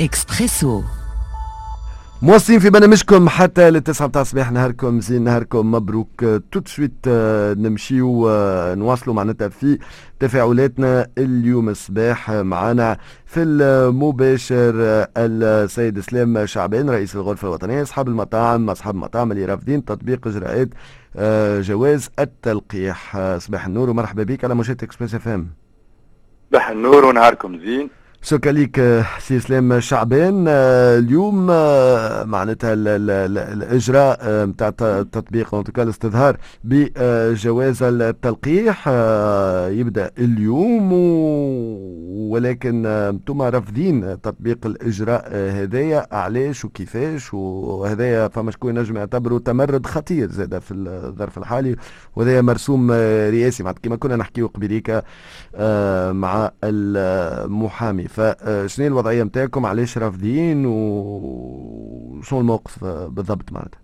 اكسبريسو موصلين في برنامجكم حتى للتسعة متاع الصباح. نهاركم زين نهاركم مبروك. tout de suite نمشيو آه، نواصلوا معناتها في تفاعلاتنا اليوم الصباح. معنا في المباشر آه، السيد اسلام شعبان رئيس الغرفة الوطنية أصحاب المطاعم أصحاب المطاعم اللي رافضين تطبيق إجراءات آه، جواز التلقيح. صباح النور ومرحبا بك على مشاهدة إكسبريس إف إم. صباح النور ونهاركم زين. شكرا لك آه، سي اسلام شعبان آه، اليوم آه، معناتها الإجراء نتاع التطبيق الاستظهار بجواز التلقيح يبدأ اليوم ولكن أنتم رافضين تطبيق الإجراء هذايا. علاش وكيفاش؟ وهذايا فما شكون ينجم يعتبره تمرد خطير زاد في الظرف الحالي وهذا مرسوم رئاسي. كما كنا نحكيو قبيليك مع المحامي. فشنو الوضعية نتاعكم؟ علاش رافضين وشنو الموقف بالضبط معناتها؟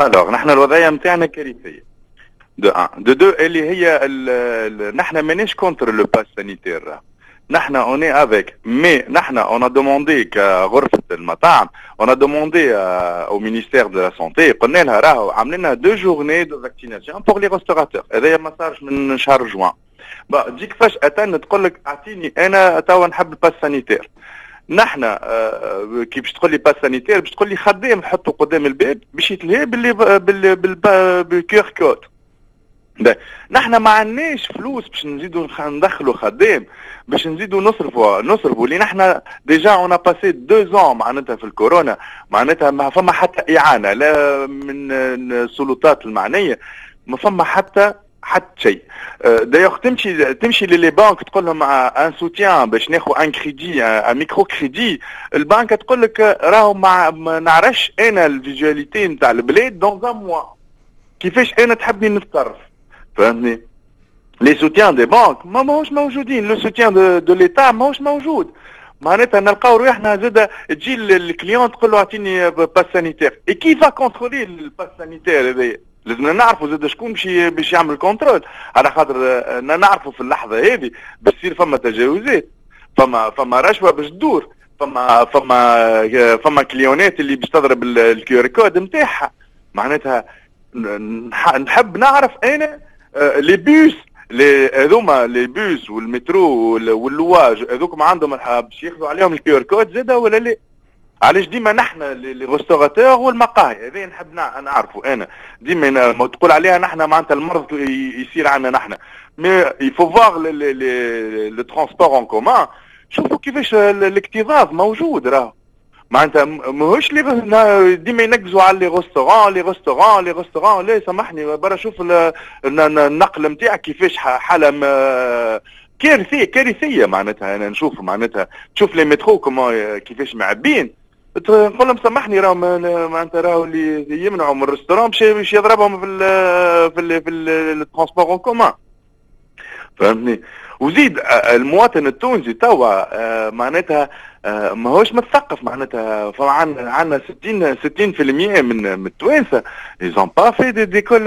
alors نحن الوضعية نتاعنا كارثية. d'un de deux اللي هي نحن مانيش contre le pass sanitaire نحن on est avec mais نحن on a demandé كغرفه المطاعم on a demandé au ministère de la santé قلنا لها راهو عاملين لنا des journées de vaccination pour les restaurateurs هذايا ما صارش من شهر جوان تجيك فجأة تقول لك اعطيني أنا توا نحب ال pass sanitaire نحن كي باش تقول لي pass sanitaire باش تقول لي خدام حطه قدام الباب باش يتلهي باللي بال QR code نحن ما عندناش فلوس باش نزيدوا ندخلوا خدام باش نزيدوا نصرفوا نصرفوا اللي نحن déjà on passe deux ans معناتها في الكورونا معناتها ما فما حتى اعانه لا من السلطات المعنيه ما فما حتى حتى شيء. دايوغ تمشي تمشي ل les banques تقول لهم un soutien باش ناخذ un crédit un micro-crédit البنك تقول لك راهو ما نعرفش أنا ال visibilité نتاع البلاد dans un mois كيفاش أنا تحبني نتصرف؟ فهمتني؟ les soutiens des banques ما ماهوش موجودين. le soutien de, de l'État ماهوش موجود. معناتها نلقاو روحنا زاد تجي ال client تقول له أعطيني pass sanitaire et contrôler ال pass sanitaire هذايا؟ لازم نعرفوا زاد شكون باش باش يعمل contrôle على خاطر نعرفوا في اللحظه هذه باش يصير فما تجاوزات فما فما رشوه باش تدور فما فما فما client ات اللي باش تضرب ال QR code نتاعها معناتها نحب نعرف أنا les les هذوما les bus والمترو واللواج هذوك عندهم باش ياخذوا عليهم ال QR code زاده ولا لا؟ علاش ديما نحن restaurateurs والمقاهي؟ هذا نحب نعرفوا أنا ديما تقول عليها نحن معناتها المرض يصير عندنا نحن. mais il faut voir le transport en commun شوفوا كيفاش الاكتظاظ موجود راه. معناتها ماهوش لي ديما ينقزوا على les restaurants les restaurants les restaurants لا سامحني برا شوف النقل نتاعك كيفاش حالة كارثيه كارثية معناتها. أنا نشوف معناتها. تشوف les métros كيفاش معبين. نقول لهم سامحني راهم معناتها راهو اللي يمنعوا من ال restaurant باش يضربهم في ال في ال في ال transport en commun فهمتني؟ وزيد المواطن التونسي توا معناتها ماهوش متثقف معناتها. عندنا 60 60% من من التوانسة. ils ont pas fait des écoles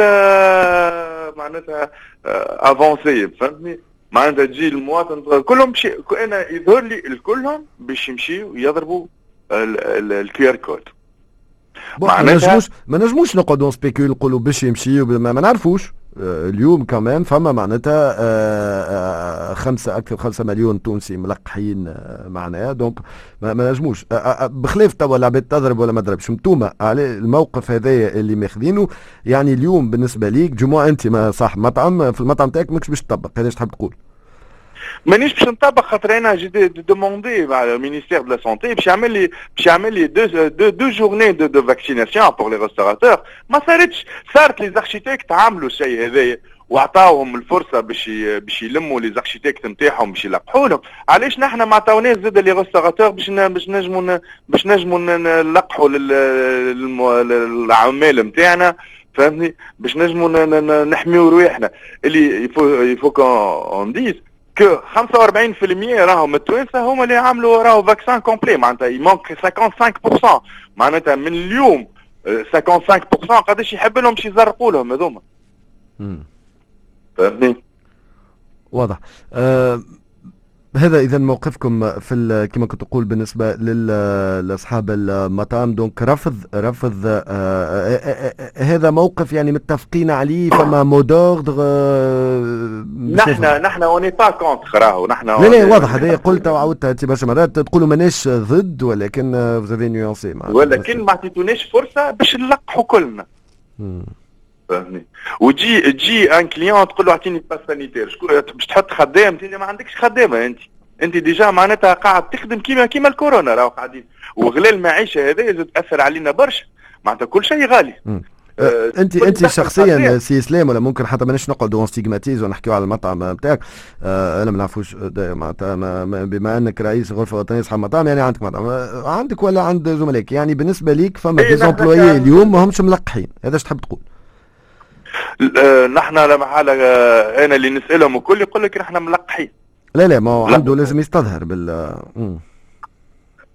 معناتها avancées فهمتني؟ معناتها تجي المواطن كلهم بشي أنا يظهر لي الكلهم باش يمشيوا يضربوا ال QR code ما نجموش ما نجموش نقعدوا نسبيكول نقولوا باش يمشي ما, نعرفوش اليوم كمان فما معناتها خمسة أكثر خمسة مليون تونسي ملقحين معناها donc ما, ما نجموش بخلاف توا العباد تضرب ولا ما تضربش انتوما على الموقف هذايا اللي ماخذينه يعني اليوم بالنسبة ليك جمعة أنت ما صح مطعم في المطعم تاعك ماكش باش تطبق هذا تحب تقول مانيش باش نطبق خاطر أنا j'ai demandé مع ال ministère de la santé باش يعمل لي باش يعمل لي deux deux, deux journées de, de vaccination pour les restaurateurs ما صارتش صارت les architectes عملوا الشيء هذايا وعطاوهم الفرصة باش باش يلموا les architectes نتاعهم باش يلقحوا لهم. علاش نحن ما عطاوناش زاد les restaurateurs باش باش نجموا باش نجموا نلقحوا للعمال نتاعنا فهمتني؟ باش نجموا نحميو رواحنا اللي il faut il faut qu'on dise que 45% راهم التوانسة هما اللي عملوا راهو vaccin complet معناتها il manque 55% معناتها من اليوم 55% قداش يحب لهم باش يزرقوا لهم هذوما. فهمتني؟ واضح. أه هذا إذا موقفكم في كما كنت تقول بالنسبة لأصحاب المطاعم donc رفض رفض آه، آه، آه، هذا موقف يعني متفقين عليه فما mot d'ordre نحن نحن on est pas contre راهو نحن لا لا واضح هذا قلت وعودت انت برشا مرات تقولوا ماناش ضد ولكن vous avez nuancé ولكن ما عطيتوناش فرصة باش نلقحوا كلنا. فهمني. وتجي تجي un client تقول له اعطيني pass sanitaire باش تحط خدام انت ما عندكش خدامة أنت. أنت déjà معناتها قاعد تخدم كيما كيما الكورونا راهو قاعدين. وغلاء المعيشة هذا يزيد تاثر علينا برشا. معناتها كل شيء غالي. أه انت أنت شخصيا سي إسلام ولا ممكن حتى مانيش نقعدوا stigmatiser ونحكيو على المطعم نتاعك أه أنا ما نعرفوش معناتها بما أنك رئيس غرفة وطنية اصحاب مطاعم يعني عندك مطعم. عندك ولا عند زملائك؟ يعني بالنسبة ليك فما des employés اليوم ما همش ملقحين. هذا إيش تحب تقول؟ آه، نحن لا محالة آه، أنا اللي نسألهم الكل يقول لك نحن ملقحين. لا لا ما هو عنده لازم يستظهر بال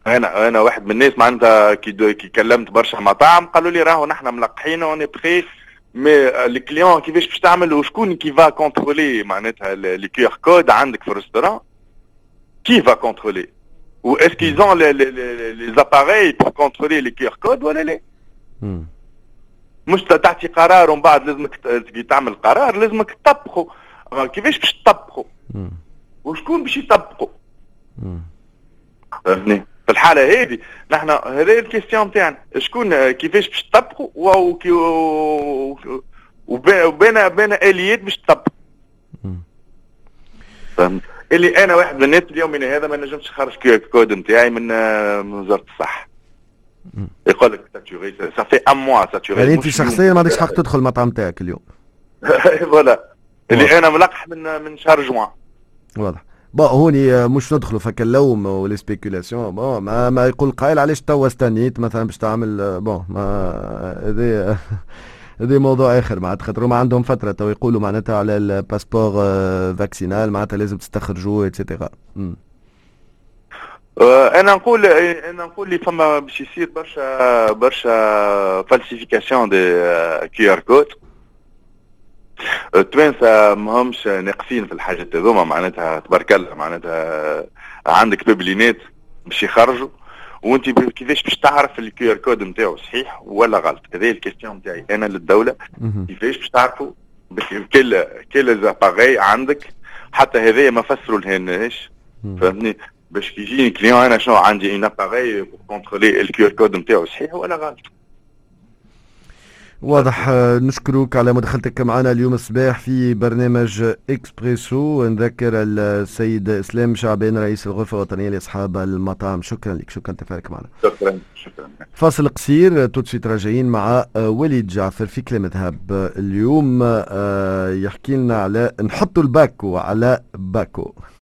أنا أنا واحد من الناس معناتها كي كي كلمت برشا مطاعم قالوا لي راهو نحن ملقحين on est prêts mais ال client كيفاش باش تعمل وشكون qui va contrôler معناتها les QR codes عندك في ال restaurant qui va contrôler و les, les, les appareils pour contrôler les QR codes ولا لا؟ مش تعطي قرار ومن بعد لازمك تعمل قرار لازمك تطبقه كيفاش باش تطبقه وشكون باش يطبقوا فهمتني؟ في الحالة هذه نحن هذه ال question تاعنا. شكون كيفاش باش تطبقوا وبين بين آليات باش تطبقوا فهمت؟ اللي أنا واحد من الناس اليوم من هذا ما نجمش نخرج كود نتاعي من من وزارة الصحة. يقول لك ça tourne ça fait un mois ça tourne يعني انت شخصيا ما عندكش حق تدخل المطعم تاعك اليوم voilà اللي أنا ملقح من من شهر جوان واضح bon هوني مش ندخلوا فك اللوم و les spéculations bon ما, ما يقول قائل علاش توا استنيت مثلا باش تعمل bon ما هذه هذه موضوع اخر معناتها خاطر ما عندهم فتره تو يقولوا معناتها على ال passeport vaccinal معناتها لازم تستخرجوه et cetera أنا نقول أنا نقول لي فما باش يصير برشا برشا falsifications des QR code التوانسه ماهمش ناقصين في الحاجات هذوما معناتها تبارك الله معناتها عندك ببلينات باش يخرجوا وانت كيفاش باش تعرف ال QR code نتاعو صحيح ولا غلط؟ هذه ال question نتاعي أنا للدولة. كيفاش باش تعرفوا؟ quel quel appareil عندك. حتى هذايا ما فسروا لهناش. فهمتني؟ باش كي يجيني client أنا شنو عندي؟ un appareil pour contrôler ال QR code نتاعو صحيح ولا غلط. واضح. نشكرك على مداخلتك معنا اليوم الصباح في برنامج إكسبريسو. نذكر السيد إسلام شعبان رئيس الغرفة الوطنية لأصحاب المطاعم شكرا لك. شكرا لتفاعلك معنا. شكرا. شكرا. فاصل قصير. tout de suite راجعين مع وليد جعفر في كلام ذهب اليوم. يحكي لنا على نحطوا الباكو على باكو.